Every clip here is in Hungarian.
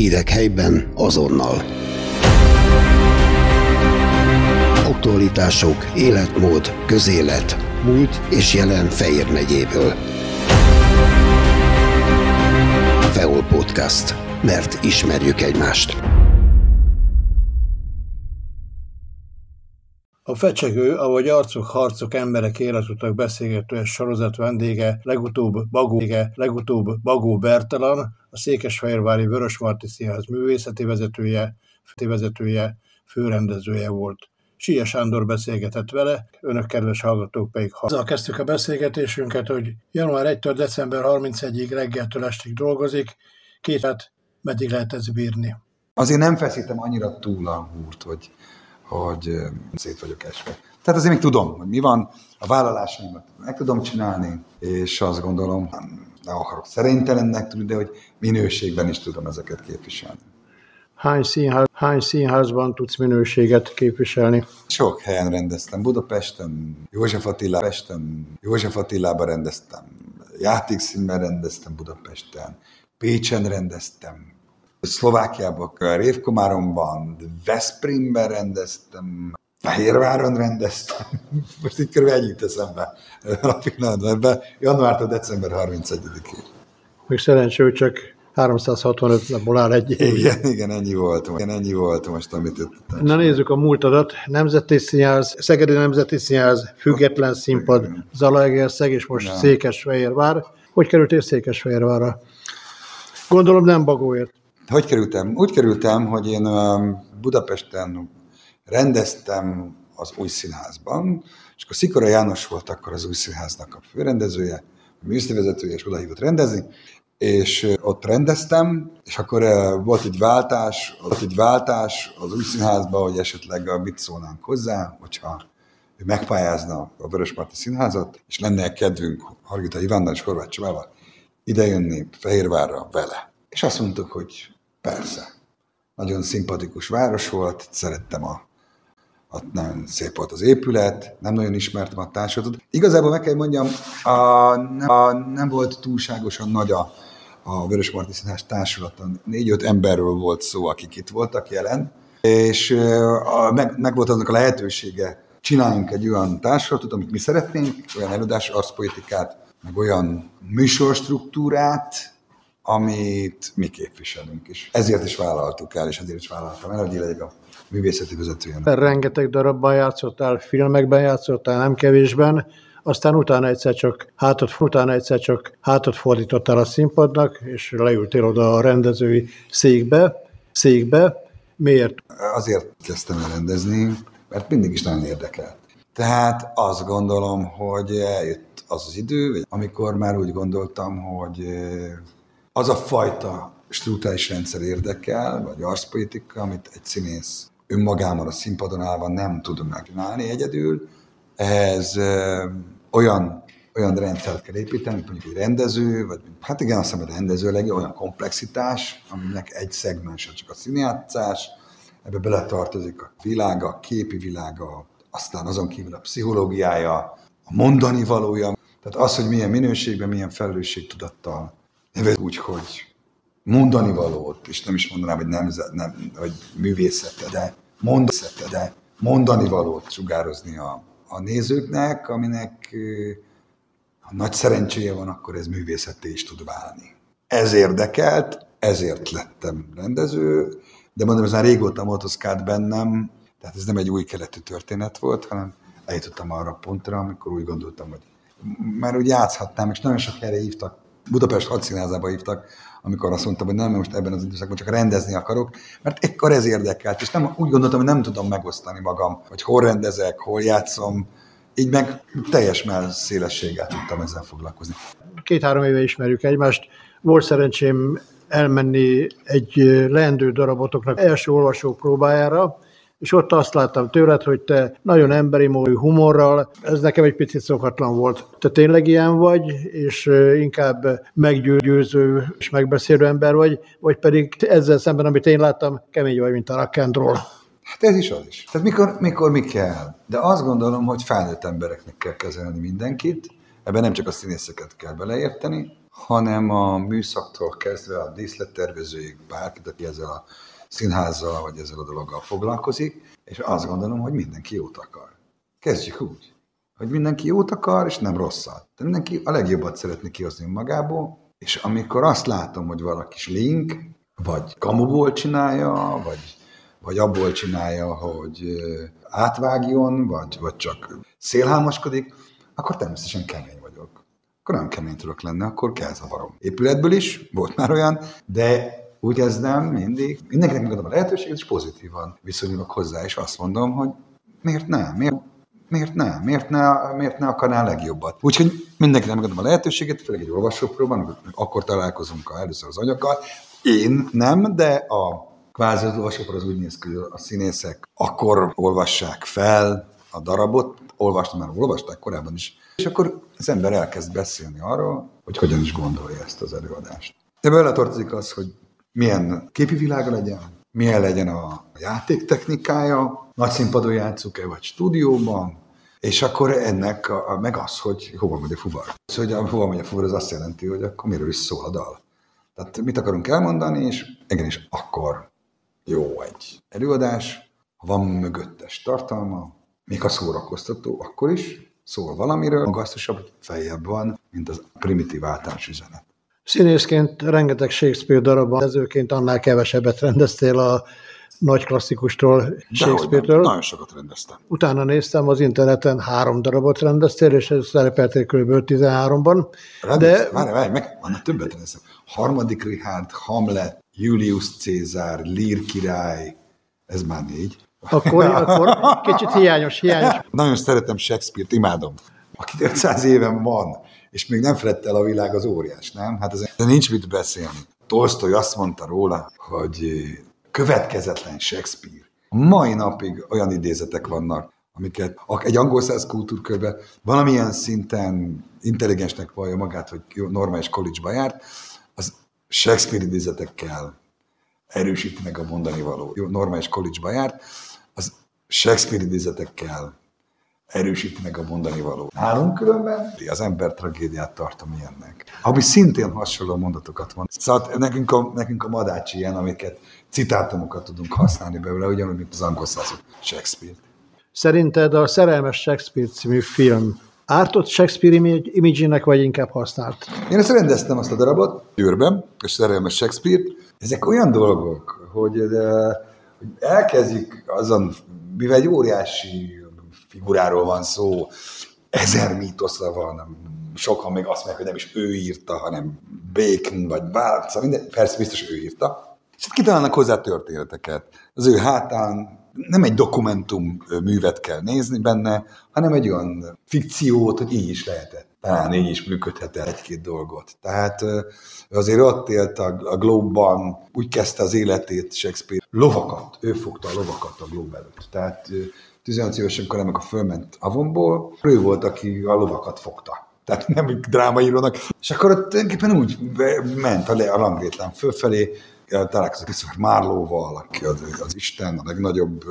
Hírek helyben azonnal. Aktualitások, életmód, közélet, múlt és jelen Fejér megyéből. Feol Podcast. Mert ismerjük egymást. A fecsegő, ahogy arcok, harcok, emberek életutak beszélgetőes sorozat vendége, legutóbb Bagó, legutóbb Bagó Bertalan, a Székesfehérvári Vörösmarty Színház művészeti vezetője, vezetője, főrendezője volt. Sia Sándor beszélgetett vele, önök kedves hallgatók pedig ha. Azzal kezdtük a beszélgetésünket, hogy január 1-től december 31-ig reggeltől estig dolgozik, két hát meddig lehet ez bírni? Azért nem feszítem annyira túl a húrt, hogy hogy szét vagyok esve. Tehát azért még tudom, hogy mi van, a vállalásaimat meg tudom csinálni, és azt gondolom, nem akarok szerénytelennek tudni, de hogy minőségben is tudom ezeket képviselni. Hány, színház, hány színházban tudsz minőséget képviselni? Sok helyen rendeztem. Budapesten, József Attila, Pesten, József Attilában rendeztem, játékszínben rendeztem Budapesten, Pécsen rendeztem, Szlovákiában, Révkomáromban, Veszprémben rendeztem, Fehérváron rendeztem. Most így körülbelül ennyit teszem be a pillanatban. Januártól december 31-ig. Még szerencsé, hogy csak 365 napból áll egy év. Igen, igen, ennyi volt. Igen, ennyi volt most, amit itt. Na nézzük a múltadat. Nemzeti Színház, Szegedi Nemzeti Színház, Független Színpad, Zalaegerszeg, és most Székesfehérvár. Hogy kerültél Székesfehérvárra? Gondolom nem Bagóért. Hogy kerültem? Úgy kerültem, hogy én Budapesten rendeztem az új színházban, és akkor Szikora János volt akkor az új színháznak a főrendezője, a műszívezetője, és odahívott rendezni, és ott rendeztem, és akkor volt egy váltás, volt egy váltás az új színházba, hogy esetleg mit szólnánk hozzá, hogyha ő megpályázna a Vörösmarty Színházat, és lenne kedvünk Hargita Ivánnal és Horváth Csabával idejönni Fehérvárra vele. És azt mondtuk, hogy Persze. Nagyon szimpatikus város volt, szerettem a, a nagyon szép volt az épület, nem nagyon ismertem a társadatot. Igazából meg kell mondjam, a, a, nem volt túlságosan nagy a, a Vörös Marti Színház társulata. Négy-öt emberről volt szó, akik itt voltak jelen, és a, meg, meg volt aznak a lehetősége, csináljunk egy olyan társulatot, amit mi szeretnénk, olyan előadás arszpolitikát, meg olyan műsorstruktúrát, amit mi képviselünk is. Ezért is vállaltuk el, és ezért is vállaltam el, hogy legyek a művészeti vezetője. Rengeteg darabban játszottál, filmekben játszottál, nem kevésben, aztán utána egyszer csak hátat, utána egyszer csak hátat fordítottál a színpadnak, és leültél oda a rendezői székbe. székbe. Miért? Azért kezdtem el rendezni, mert mindig is nagyon érdekelt. Tehát azt gondolom, hogy eljött az az idő, amikor már úgy gondoltam, hogy az a fajta struktúrális rendszer érdekel, vagy arszpolitika, amit egy színész önmagában a színpadon állva nem tud megcsinálni egyedül, ehhez ö, olyan, olyan rendszert kell építeni, mint mondjuk egy rendező, vagy hát igen, azt hiszem, hogy rendező legyen olyan komplexitás, aminek egy szegmens csak a színjátszás, ebbe beletartozik a világa, a képi világa, aztán azon kívül a pszichológiája, a mondani valója, tehát az, hogy milyen minőségben, milyen felelősségtudattal nevez úgy, hogy mondani valót, és nem is mondanám, hogy nemzet, nem, vagy művészete, de mondani, de mondani valót sugározni a, a nézőknek, aminek ha nagy szerencséje van, akkor ez művészetté is tud válni. Ez érdekelt, ezért lettem rendező, de mondom, ez már régóta motoszkált bennem, tehát ez nem egy új keletű történet volt, hanem eljutottam arra a pontra, amikor úgy gondoltam, hogy már úgy játszhatnám, és nagyon sok helyre hívtak Budapest hadszínházába hívtak, amikor azt mondtam, hogy nem, most ebben az időszakban csak rendezni akarok, mert ekkor ez érdekelt, és nem, úgy gondoltam, hogy nem tudom megosztani magam, hogy hol rendezek, hol játszom, így meg teljes szélességgel tudtam ezzel foglalkozni. Két-három éve ismerjük egymást. Volt szerencsém elmenni egy leendő darabotoknak első olvasó próbájára, és ott azt láttam tőled, hogy te nagyon emberi módú humorral, ez nekem egy picit szokatlan volt. Te tényleg ilyen vagy, és inkább meggyőző és megbeszélő ember vagy, vagy pedig ezzel szemben, amit én láttam, kemény vagy, mint a roll. Hát ez is az is. Tehát mikor, mikor mi kell. De azt gondolom, hogy felnőtt embereknek kell kezelni mindenkit, ebben nem csak a színészeket kell beleérteni, hanem a műszaktól kezdve a díszlettervezőig, bárki, aki ezzel a színházzal vagy ezzel a dologgal foglalkozik, és azt gondolom, hogy mindenki jót akar. Kezdjük úgy, hogy mindenki jót akar, és nem rosszat. De mindenki a legjobbat szeretné kihozni magából, és amikor azt látom, hogy valaki link, vagy kamuból csinálja, vagy, vagy abból csinálja, hogy átvágjon, vagy, vagy csak szélhámoskodik, akkor természetesen kemény vagyok. Akkor nem kemény tudok lenni, akkor kell zavarom. Épületből is, volt már olyan, de úgy kezdem mindig, mindenkinek megadom a lehetőséget, és pozitívan viszonyulok hozzá, és azt mondom, hogy miért nem, miért, miért nem, miért ne, miért ne akarnál legjobbat. Úgyhogy mindenkinek megadom a lehetőséget, főleg egy olvasópróban, akkor találkozunk először az anyaggal. Én nem, de a kvázi az olvasópor az úgy néz ki, hogy a színészek akkor olvassák fel a darabot, olvastam, már olvasták korábban is, és akkor az ember elkezd beszélni arról, hogy hogyan is gondolja ezt az előadást. De beletartozik az, hogy milyen képi világa legyen, milyen legyen a játéktechnikája, nagy színpadon játszuk-e, vagy stúdióban, és akkor ennek a, a, meg az, hogy hova megy a fuvar. Az, hogy a, hova megy a fuvar, az azt jelenti, hogy akkor miről is szól a dal. Tehát mit akarunk elmondani, és igenis akkor jó egy előadás, ha van mögöttes tartalma, még a szórakoztató, akkor is szól valamiről, magasztosabb, feljebb van, mint az primitív általános üzenet. Színészként rengeteg Shakespeare darabban, ezőként annál kevesebbet rendeztél a nagy klasszikustól, Shakespeare-től. Nagyon sokat rendeztem. Utána néztem az interneten, három darabot rendeztél, és ez szerepeltél kb. 13-ban. De... Várj, várj, meg van, többet rendeztem. Harmadik Richard, Hamlet, Julius Cézár, Lír király, ez már négy. Akkor, akkor kicsit hiányos, hiányos. Nagyon szeretem Shakespeare-t, imádom. Aki 500 éven van, és még nem felett el a világ az óriás, nem? Hát ez, nincs mit beszélni. Tolstoy azt mondta róla, hogy következetlen Shakespeare. Mai napig olyan idézetek vannak, amiket egy angol száz kultúrkörben valamilyen szinten intelligensnek vallja magát, hogy normális college-ba járt, az Shakespeare idézetekkel erősíti meg a mondani való. Normális college-ba járt, az Shakespeare idézetekkel erősíti meg a mondani való. Nálunk különben az ember tragédiát tartom ilyennek. Ami szintén hasonló mondatokat van. Szóval nekünk a, nekünk a madács ilyen, amiket citátumokat tudunk használni belőle, ugyanúgy, mint az angol század Shakespeare. Szerinted a Szerelmes Shakespeare című film ártott Shakespeare image vagy inkább használt? Én ezt rendeztem azt a darabot Győrben, és Szerelmes Shakespeare. Ezek olyan dolgok, hogy, de, hogy elkezdjük azon, mivel egy óriási figuráról van szó, ezer mítoszra van, sokan még azt mondják, hogy nem is ő írta, hanem Bacon, vagy bár, szóval minden, persze biztos ő írta. És hát kitalálnak hozzá történeteket. Az ő hátán nem egy dokumentum művet kell nézni benne, hanem egy olyan fikciót, hogy így is lehetett. Talán így is működhet egy-két dolgot. Tehát azért ott élt a, a Globe-ban, úgy kezdte az életét Shakespeare. Lovakat, ő fogta a lovakat a Globe előtt. Tehát 18 évesen amikor fölment Avonból, ő volt, aki a lovakat fogta. Tehát nem drámaírónak. És akkor ott tulajdonképpen úgy ment a, le, a langrétlán fölfelé, találkozott Christopher Marlóval, aki az, az Isten, a legnagyobb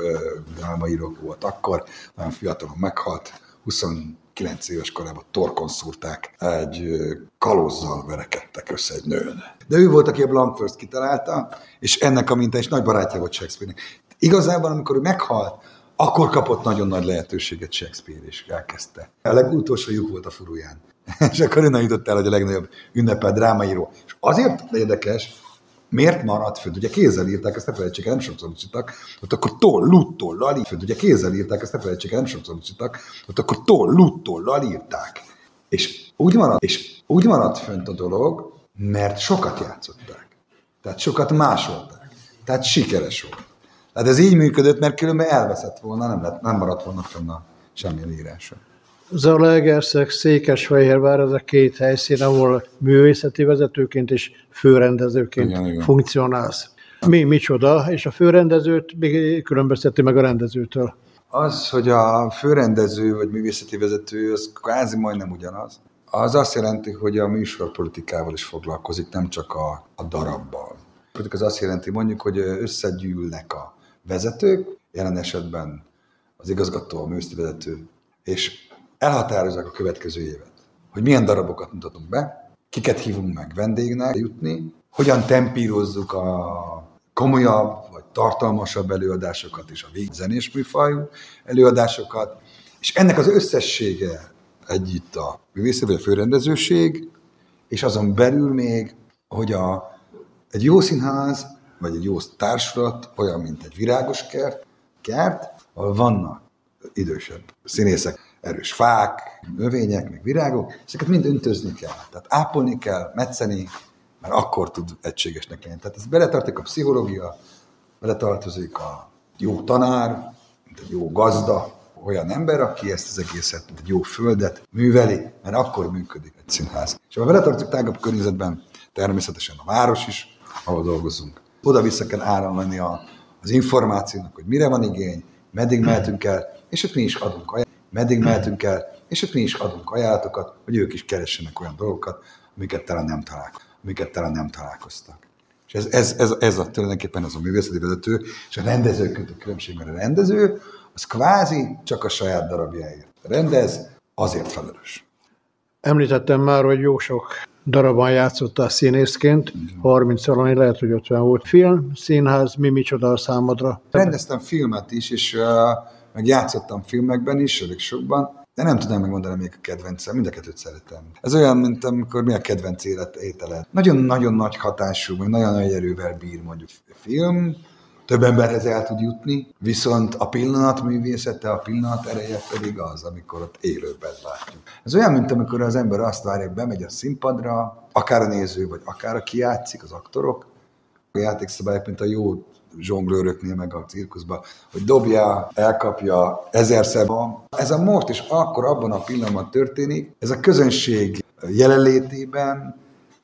drámaíró volt akkor, nagyon fiatalon meghalt, 29 éves korában torkon szúrták, egy kalózzal verekedtek össze egy nőn. De ő volt, aki a Bluntford kitalálta, és ennek a minta is nagy barátja volt Shakespeare-nek. Igazából, amikor ő meghalt, akkor kapott nagyon nagy lehetőséget Shakespeare, és elkezdte. A legutolsó lyuk volt a furuján. és akkor innen jutott el, hogy a legnagyobb ünnepel drámaíró. És azért érdekes, miért maradt fönt? Ugye kézzel írták, ezt ne felejtsék el, nem sokszor ott akkor toll, luttollal fönt. Ugye kézzel írták, ezt ne felejtsék el, nem sokszor ott akkor toll, luttollal írták. És úgy maradt, és úgy maradt fönt a dolog, mert sokat játszották. Tehát sokat másolták. Tehát sikeres volt. Hát ez így működött, mert különben elveszett volna, nem, lett, nem maradt volna fenn a semmilyen írása. Zalaegerszeg, Székesfehérvár, ez a két helyszín, ahol művészeti vezetőként és főrendezőként igen, igen. funkcionálsz. Mi, micsoda, és a főrendezőt különbözteti meg a rendezőtől? Az, hogy a főrendező vagy művészeti vezető, az kvázi majdnem ugyanaz. Az azt jelenti, hogy a műsorpolitikával is foglalkozik, nem csak a, a darabbal. Az azt jelenti mondjuk, hogy összegyűlnek a vezetők, jelen esetben az igazgató, a műszti vezető, és elhatározzák a következő évet, hogy milyen darabokat mutatunk be, kiket hívunk meg vendégnek jutni, hogyan tempírozzuk a komolyabb vagy tartalmasabb előadásokat és a zenés műfajú előadásokat, és ennek az összessége együtt a művészet, vagy a főrendezőség, és azon belül még, hogy a, egy jó színház, vagy egy jó társulat olyan, mint egy virágos kert, kert, ahol vannak idősebb színészek, erős fák, növények, meg virágok, ezeket mind öntözni kell. Tehát ápolni kell, metszeni, mert akkor tud egységesnek lenni. Tehát ez beletartozik a pszichológia, beletartozik a jó tanár, mint egy jó gazda, olyan ember, aki ezt az egészet, mint egy jó földet műveli, mert akkor működik egy színház. És ha beletartozik tágabb környezetben, természetesen a város is, ahol dolgozunk. Oda-vissza kell áramlani a, az információnak, hogy mire van igény, meddig mehetünk el, és ott mi is adunk ajánlatokat, meddig mehetünk el, és ott mi is adunk ajánlatokat, hogy ők is keressenek olyan dolgokat, amiket talán nem, találkoztak. amiket talán nem találkoztak. És ez, ez, ez, ez a, tulajdonképpen ez a művészeti vezető, és a rendező között a különbség, mert a rendező az kvázi csak a saját darabjáért rendez, azért felelős. Említettem már, hogy jó sok darabban játszottál színészként, 30 valami, lehet, hogy 50 volt film, színház, mi micsoda a számodra? Rendeztem filmet is, és uh, meg játszottam filmekben is, elég sokban, de nem tudom megmondani, még a kedvencem, mind a kettőt szeretem. Ez olyan, mint amikor mi a kedvenc élet ételed. Nagyon-nagyon nagy hatású, vagy nagyon nagy erővel bír mondjuk film, több emberhez el tud jutni, viszont a pillanat művészete, a pillanat ereje pedig az, amikor ott élőben látjuk. Ez olyan, mint amikor az ember azt várja, hogy bemegy a színpadra, akár a néző, vagy akár a kiátszik, az aktorok, a játékszabályok, mint a jó zsonglőröknél, meg a cirkuszban, hogy dobja, elkapja, ezerszer van. Ez a most és akkor abban a pillanatban történik, ez a közönség jelenlétében,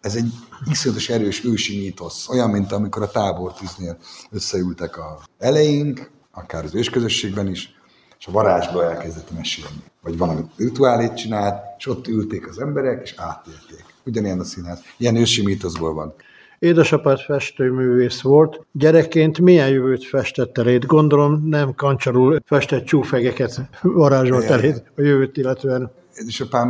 ez egy iszonyatos erős ősi mítosz, olyan, mint amikor a tábortűznél összeültek a eleink, akár az ősközösségben is, és a varázsba elkezdett mesélni. Vagy valami rituálét csinált, és ott ülték az emberek, és átélték. Ugyanilyen a színház. Ilyen ősi mítoszból van. Édesapád festőművész volt. Gyerekként milyen jövőt festett eléd? Gondolom nem kancsarul festett csúfegeket varázsolt eléd a jövőt illetően. Édesapám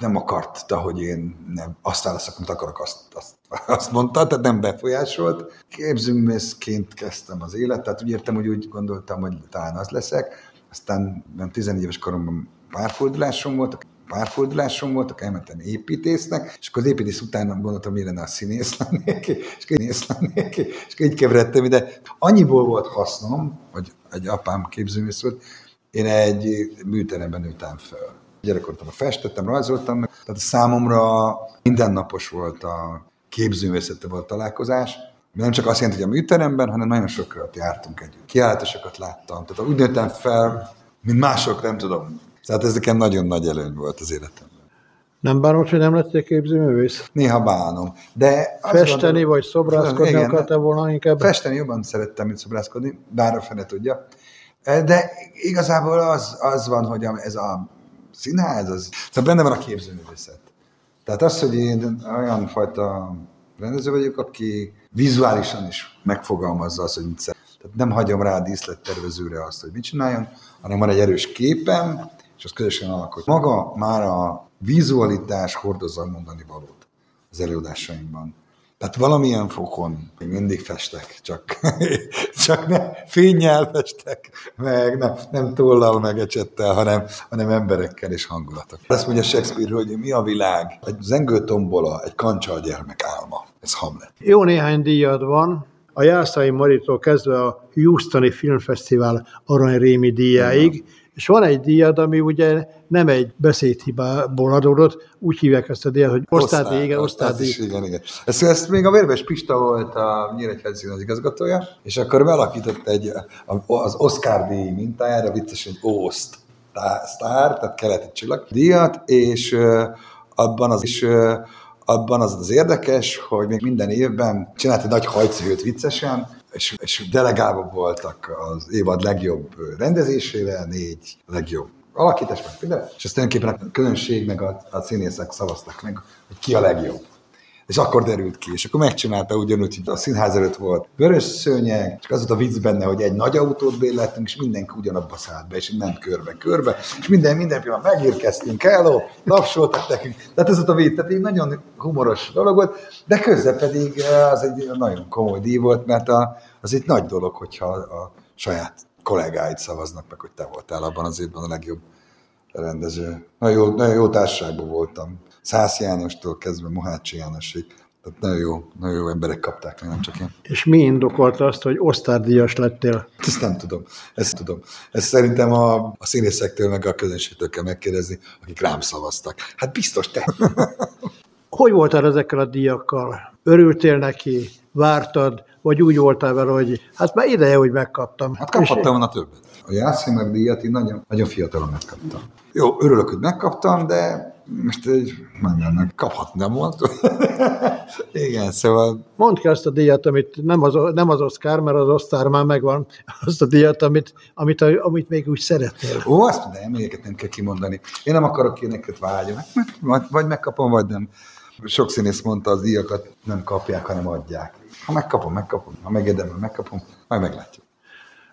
nem akarta, hogy én nem azt válaszok, amit akarok, azt, azt, azt mondta, tehát nem befolyásolt. Képzőművészként kezdtem az életet, úgy értem, hogy úgy gondoltam, hogy talán az leszek. Aztán nem 14 éves koromban párfordulásom volt, párfordulásom voltak, elmentem építésznek, és akkor az építész után gondoltam, mi lenne a színész lennék, és színész lennék, és így keveredtem ide. Annyiból volt hasznom, hogy egy apám képzőművész volt, én egy műteremben nőttem fel. Gyerekkoromban festettem, rajzoltam, tehát számomra mindennapos volt a képzőművészettel volt találkozás, nem csak azt jelenti, hogy a műteremben, hanem nagyon sokat jártunk együtt. Kiállításokat láttam. Tehát úgy nőttem fel, mint mások, nem tudom, tehát ez nekem nagyon nagy előny volt az életemben. Nem bánod, hogy nem lettél képzőművész? Néha bánom. De Festeni gondolom, vagy szobrászkodni igen, akartál volna inkább? Festeni jobban szerettem, mint szobrászkodni, bár a fene tudja. De igazából az, az van, hogy ez a színház, az, szóval benne van a képzőművészet. Tehát az, hogy én olyan fajta rendező vagyok, aki vizuálisan is megfogalmazza azt, hogy mit szeret. Tehát nem hagyom rá a díszlettervezőre azt, hogy mit csináljon, hanem van egy erős képem, és az közösen alakul. Maga már a vizualitás hordozza a mondani valót az előadásaimban. Tehát valamilyen fokon még mindig festek, csak, csak ne fényjel festek, meg nem, nem tollal, meg ecsettel, hanem, hanem emberekkel és hangulatok. Azt mondja Shakespeare, hogy mi a világ? Egy zengő tombola, egy kancsal gyermek álma. Ez Hamlet. Jó néhány díjad van, a Jászai Maritól kezdve a Houstoni Filmfesztivál aranyrémi díjáig, és van egy díjad, ami ugye nem egy beszédhibából adódott, úgy hívják ezt a díjat, hogy osztádi, igen, osztádi. Is, igen, igen. Ezt, ezt még a Vérves Pista volt a Nyíregyházi az igazgatója, és akkor belakított egy, az Oscar díj mintájára vicces egy ószt sztár, tehát keleti csillag díjat, és abban az is abban az az érdekes, hogy még minden évben csinált egy nagy hajcihőt viccesen, és, és delegálva voltak az évad legjobb rendezésére, négy legjobb alakítás, meg például, és ezt tulajdonképpen a közönség meg a, a színészek szavaztak meg, hogy ki a legjobb. És akkor derült ki, és akkor megcsinálta ugyanúgy, hogy a színház előtt volt vörös szőnyeg, és az volt a vicc benne, hogy egy nagy autót bérlettünk, és mindenki ugyanabba szállt be, és ment körbe-körbe, és minden, minden pillanat megérkeztünk, hello, tapsoltak nekünk. Tehát ez volt a vicc, tehát egy nagyon humoros dolog volt, de közben pedig eh, az egy nagyon komoly díj volt, mert a, az egy nagy dolog, hogyha a saját kollégáid szavaznak meg, hogy te voltál abban az évben a legjobb rendező. Nagyon jó, nagyon jó társaságban voltam. Szász Jánostól kezdve Mohácsi Jánosig. Tehát nagyon jó, nagyon jó emberek kapták nem csak én. És mi indokolta azt, hogy osztárdíjas lettél? Ezt nem tudom. Ezt tudom. Ezt szerintem a, a színészektől, meg a közönségtől kell megkérdezni, akik rám szavaztak. Hát biztos te. Hogy voltál ezekkel a díjakkal? Örültél neki? Vártad? Vagy úgy voltál vele, hogy hát már ideje, hogy megkaptam. Hát kaphattam volna többet. A Jászémer díjat én nagyon, nagyon fiatalon megkaptam. Jó, örülök, hogy megkaptam, de most egy, mondjam, kaphatnám volt. Igen, szóval... Mondd ki azt a díjat, amit nem az, nem az Oscar, mert az Oscar már megvan, azt a díjat, amit, amit, amit még úgy szeretnél. Ó, azt mondja, emléket nem kell kimondani. Én nem akarok éneket vágyani. Vagy, vagy megkapom, vagy nem. Sok színész mondta, az díjakat nem kapják, hanem adják. Ha megkapom, megkapom. Ha megérdemel, megkapom, majd meglátjuk.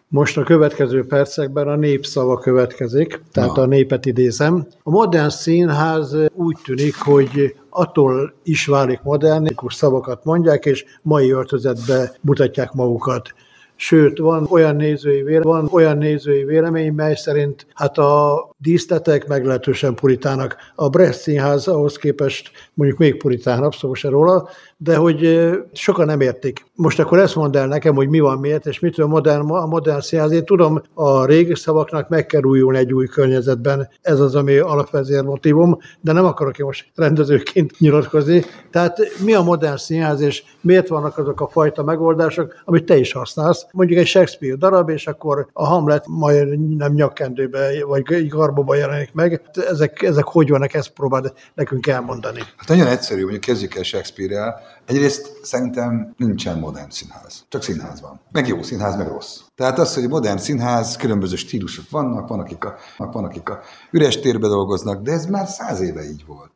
Most a következő percekben a népszava következik, tehát Na. a népet idézem. A modern színház úgy tűnik, hogy attól is válik modernikus szavakat mondják, és mai öltözetbe mutatják magukat. Sőt, van olyan nézői, vélemény, van olyan nézői vélemény, mely szerint hát a díszletek meglehetősen puritának. A Brecht színház ahhoz képest mondjuk még puritánabb, szó se róla, de hogy sokan nem értik. Most akkor ezt mondd el nekem, hogy mi van miért, és mitől modern, a modern színház. Én tudom, a régi szavaknak meg kell újulni egy új környezetben. Ez az, ami alapvezér motivum, de nem akarok én most rendezőként nyilatkozni. Tehát mi a modern színház, és miért vannak azok a fajta megoldások, amit te is használsz. Mondjuk egy Shakespeare darab, és akkor a Hamlet majd nem nyakkendőbe, vagy garboba jelenik meg. Ezek, ezek hogy vannak, ezt próbáld nekünk elmondani. Hát nagyon egyszerű, mondjuk kezdjük el Shakespeare-rel. Egyrészt szerintem nincsen modern színház. Csak színház van. Meg jó színház, meg rossz. Tehát az, hogy modern színház, különböző stílusok vannak, van akik a, van, akik a üres térbe dolgoznak, de ez már száz éve így volt.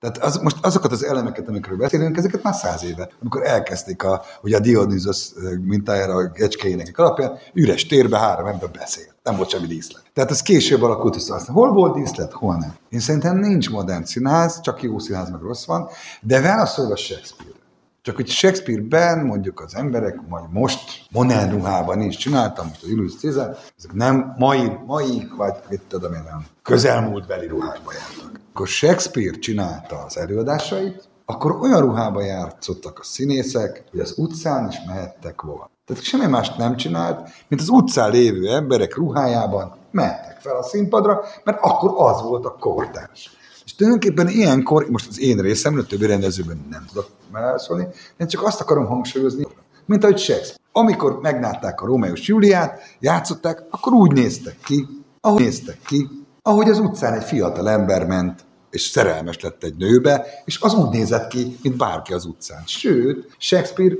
Tehát az, most azokat az elemeket, amikről beszélünk, ezeket már száz éve, amikor elkezdték a, hogy a Dionysos mintájára a gecskéjének alapján, üres térbe három ember beszél. Nem volt semmi díszlet. Tehát ez később alakult össze. Aztán hol volt díszlet, hol nem. Én szerintem nincs modern színház, csak jó színház, meg rossz van, de válaszolva Shakespeare. Csak hogy Shakespeare-ben mondjuk az emberek, majd most modern ruhában is csináltam, most a Julius Caesar, ezek nem mai, mai vagy mit tudom én, nem közelmúltbeli ruhákba jártak. Akkor Shakespeare csinálta az előadásait, akkor olyan ruhába játszottak a színészek, hogy az utcán is mehettek volna. Tehát semmi mást nem csinált, mint az utcán lévő emberek ruhájában mentek fel a színpadra, mert akkor az volt a kortárs. És tulajdonképpen ilyenkor, most az én részemről, többi rendezőben nem tudok mellászolni, én csak azt akarom hangsúlyozni, mint ahogy Shakespeare. Amikor meglátták a Rómeus Júliát, játszották, akkor úgy néztek ki, ahogy néztek ki, ahogy az utcán egy fiatal ember ment, és szerelmes lett egy nőbe, és az úgy nézett ki, mint bárki az utcán. Sőt, Shakespeare,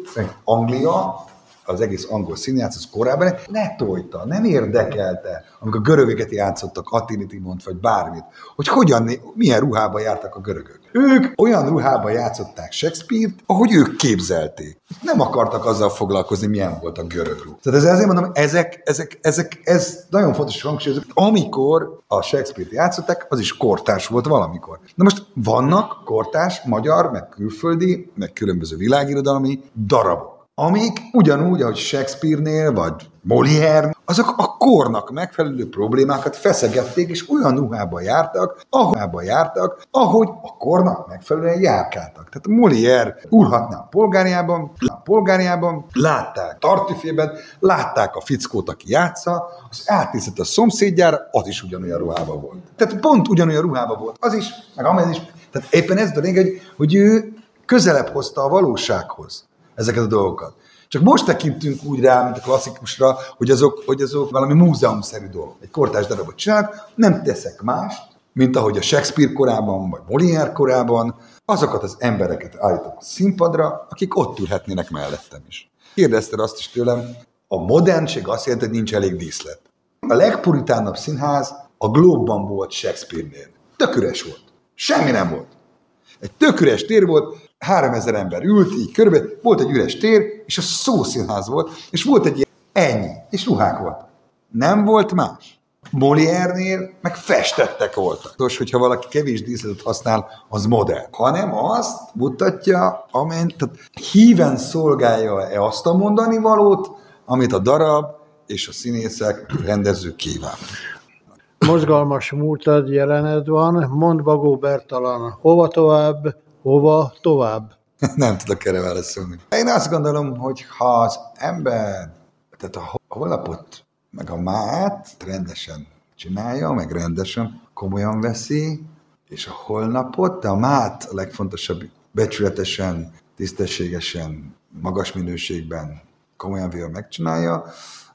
Anglia, az egész angol színjátsz, az korábban ne tojta, nem érdekelte, amikor görögöket játszottak, Attini Timont, vagy bármit, hogy hogyan, milyen ruhába jártak a görögök. Ők olyan ruhába játszották Shakespeare-t, ahogy ők képzelték. Nem akartak azzal foglalkozni, milyen volt a görög ruh. Tehát ezért mondom, ezek, ezek, ezek, ez nagyon fontos hangsúlyozok. Amikor a Shakespeare-t játszották, az is kortárs volt valamikor. Na most vannak kortárs, magyar, meg külföldi, meg különböző világirodalmi darabok amik ugyanúgy, ahogy Shakespeare-nél, vagy Molière, azok a kornak megfelelő problémákat feszegették, és olyan ruhába jártak, ahogy jártak, ahogy a kornak megfelelően járkáltak. Tehát Molière úrhatná a polgárjában, a polgárjában, látták tartifében, látták a fickót, aki játsza, az átnézett a szomszédjára, az is ugyanolyan ruhába volt. Tehát pont ugyanolyan ruhába volt. Az is, meg amely is. Tehát éppen ez a lényeg, hogy, hogy ő közelebb hozta a valósághoz ezeket a dolgokat. Csak most tekintünk úgy rá, mint a klasszikusra, hogy azok, hogy azok valami múzeumszerű dolog. Egy kortás darabot csinálnak, nem teszek mást, mint ahogy a Shakespeare korában, vagy Molière korában, azokat az embereket állítom a színpadra, akik ott ülhetnének mellettem is. Kérdezted azt is tőlem, a modernség azt jelenti, hogy nincs elég díszlet. A legpuritánabb színház a Globban volt Shakespeare-nél. Tök üres volt. Semmi nem volt. Egy tök üres tér volt, 3000 ember ült így körbe, volt egy üres tér, és a szószínház volt, és volt egy ilyen ennyi, és ruhák volt. Nem volt más. Molière-nél meg festettek voltak. Tos, hogyha valaki kevés díszletet használ, az modern. Hanem azt mutatja, amely, tehát híven szolgálja-e azt a mondani valót, amit a darab és a színészek, rendezők kíván. Mozgalmas múltad jelened van, mond Bagó Bertalan, hova tovább, hova tovább? Nem tudok erre válaszolni. Én azt gondolom, hogy ha az ember, tehát a holnapot meg a mát rendesen csinálja, meg rendesen komolyan veszi, és a holnapot, de a mát a legfontosabb becsületesen, tisztességesen, magas minőségben komolyan véve megcsinálja,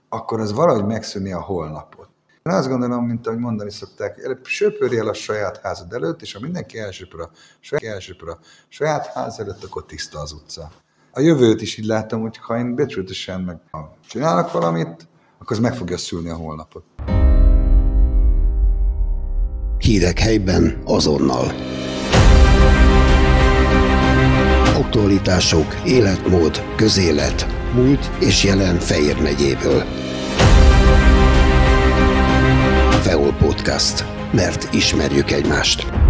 akkor az valahogy megszűni a holnapot. Én azt gondolom, mint ahogy mondani szokták, előbb söpörj el a saját házad előtt, és ha mindenki elsöpör a saját, elsöpör a saját ház előtt, akkor tiszta az utca. A jövőt is így látom, hogy ha én becsületesen meg ha csinálok valamit, akkor az meg fogja szülni a holnapot. Hírek helyben azonnal. Aktualitások, életmód, közélet, múlt és jelen Fejér megyéből. Feol Podcast. Mert ismerjük egymást.